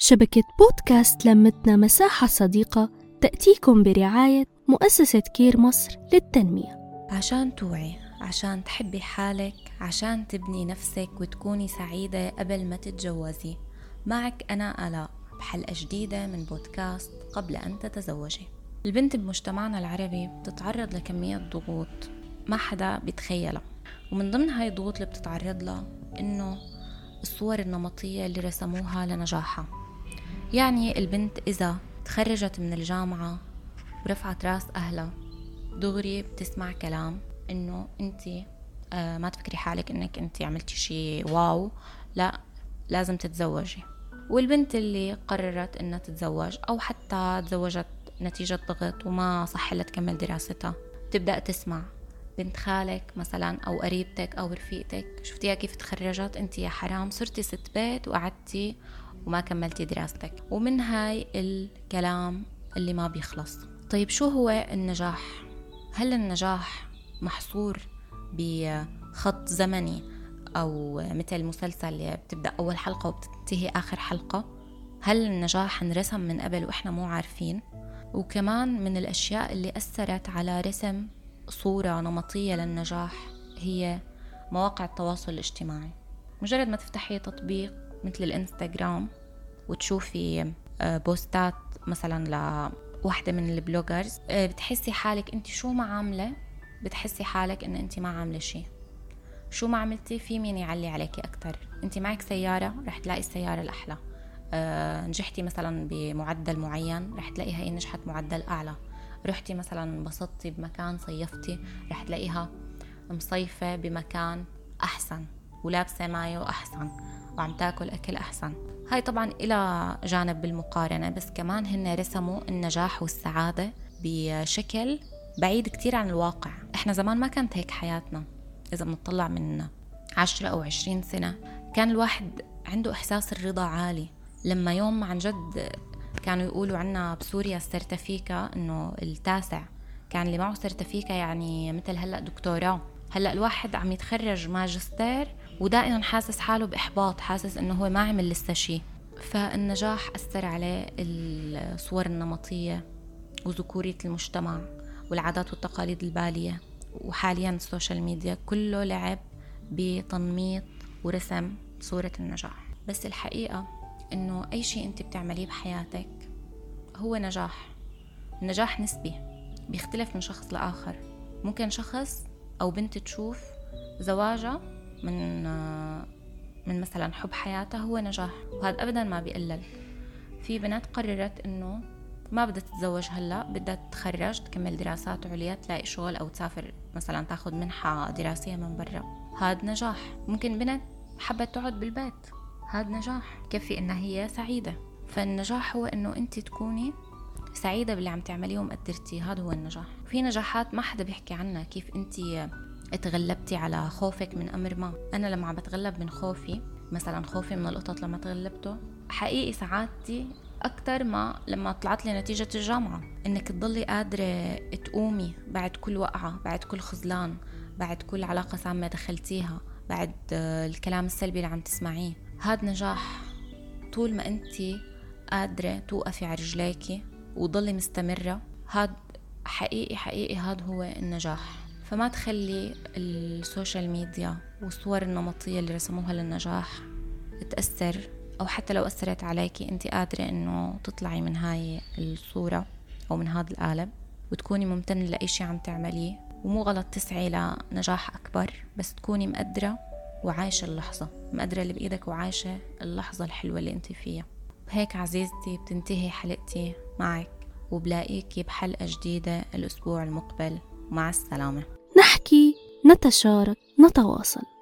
شبكة بودكاست لمتنا مساحة صديقة تأتيكم برعاية مؤسسة كير مصر للتنمية. عشان توعي عشان تحبي حالك عشان تبني نفسك وتكوني سعيدة قبل ما تتجوزي. معك أنا آلاء بحلقة جديدة من بودكاست قبل أن تتزوجي. البنت بمجتمعنا العربي بتتعرض لكمية ضغوط ما حدا بيتخيلها. ومن ضمن هاي الضغوط اللي بتتعرض لها إنه الصور النمطية اللي رسموها لنجاحها. يعني البنت إذا تخرجت من الجامعة ورفعت رأس أهلها دغري بتسمع كلام إنه أنت آه ما تفكري حالك إنك أنت عملتي شي واو لا لازم تتزوجي. والبنت اللي قررت إنها تتزوج أو حتى تزوجت نتيجة ضغط وما صح لها تكمل دراستها تبدأ تسمع. بنت خالك مثلا أو قريبتك أو رفيقتك شفتيها كيف تخرجت؟ أنت يا حرام صرتي ست بيت وقعدتي وما كملتي دراستك. ومن هاي الكلام اللي ما بيخلص. طيب شو هو النجاح؟ هل النجاح محصور بخط زمني أو مثل مسلسل اللي بتبدأ أول حلقة وبتنتهي آخر حلقة؟ هل النجاح انرسم من قبل وإحنا مو عارفين؟ وكمان من الأشياء اللي أثرت على رسم صورة نمطية للنجاح هي مواقع التواصل الاجتماعي. مجرد ما تفتحي تطبيق مثل الإنستغرام وتشوفي آه، بوستات مثلا لوحدة من البلوجرز آه، بتحسي حالك انت شو ما عاملة بتحسي حالك إن انت ما عاملة شيء. شو ما عملتي في مين يعلي عليكي أكثر انت معك سيارة رح تلاقي السيارة الأحلى. أه نجحتي مثلا بمعدل معين رح تلاقي هي نجحت معدل أعلى. رحتي مثلا انبسطتي بمكان صيفتي رح تلاقيها مصيفة بمكان أحسن ولابسة مايو أحسن وعم تاكل أكل أحسن. هاي طبعا إلى جانب بالمقارنة بس كمان هن رسموا النجاح والسعادة بشكل بعيد كتير عن الواقع. إحنا زمان ما كانت هيك حياتنا. إذا بنطلع من عشرة أو عشرين سنة كان الواحد عنده إحساس الرضا عالي. لما يوم عن جد كانوا يقولوا عنا بسوريا السرتفيكا إنه التاسع. كان اللي معه سرتفيكا يعني مثل هلأ دكتوراه. هلأ الواحد عم يتخرج ماجستير ودائما حاسس حاله بإحباط حاسس إنه هو ما عمل لسه شيء فالنجاح أثر عليه الصور النمطية وذكورية المجتمع والعادات والتقاليد البالية. وحاليا السوشيال ميديا كله لعب بتنميط ورسم صورة النجاح. بس الحقيقة إنه أي شيء أنت بتعمليه بحياتك هو نجاح. النجاح نسبي بيختلف من شخص لآخر. ممكن شخص أو بنت تشوف زواجها من من مثلا حب حياتها هو نجاح وهذا ابدا ما بيقلل. في بنات قررت إنه ما بدها تتزوج هلأ بدها تتخرج تكمل دراسات عليا تلاقي شغل أو تسافر مثلا تاخذ منحة دراسية من برا. هذا نجاح. ممكن بنت حبت تقعد بالبيت. هذا نجاح كفي انها هي سعيدة. فالنجاح هو إنه أنت تكوني سعيدة باللي عم تعمليه ومقدرتيه هذا هو النجاح. في نجاحات ما حدا بيحكي عنها كيف أنت تغلبتي على خوفك من أمر ما. أنا لما عم بتغلب من خوفي مثلا خوفي من القطط لما تغلبته حقيقي سعادتي أكثر ما لما طلعت لي نتيجة الجامعة. إنك تضلي قادرة تقومي بعد كل وقعة بعد كل خذلان بعد كل علاقة سامة دخلتيها بعد الكلام السلبي اللي عم تسمعيه. هاد نجاح طول ما انت قادرة توقفي على رجليكي وضلي مستمرة هاد حقيقي حقيقي هاد هو النجاح. فما تخلي ال social media والصور النمطية اللي رسموها للنجاح تأثر أو حتى لو أثرت عليكي أنت قادرة إنه تطلعي من هاي الصورة أو من هذا القالب وتكوني ممتنة لأي شي عم تعمليه. ومو غلط تسعي لنجاح أكبر بس تكوني مقدرة وعايشة اللحظة. مقدرة اللي بإيدك وعايشة اللحظة الحلوة اللي أنت فيها. بهيك عزيزتي بتنتهي حلقتي معك وبلاقيكي بحلقة جديدة الأسبوع المقبل. مع السلامة. نحكي نتشارك نتواصل.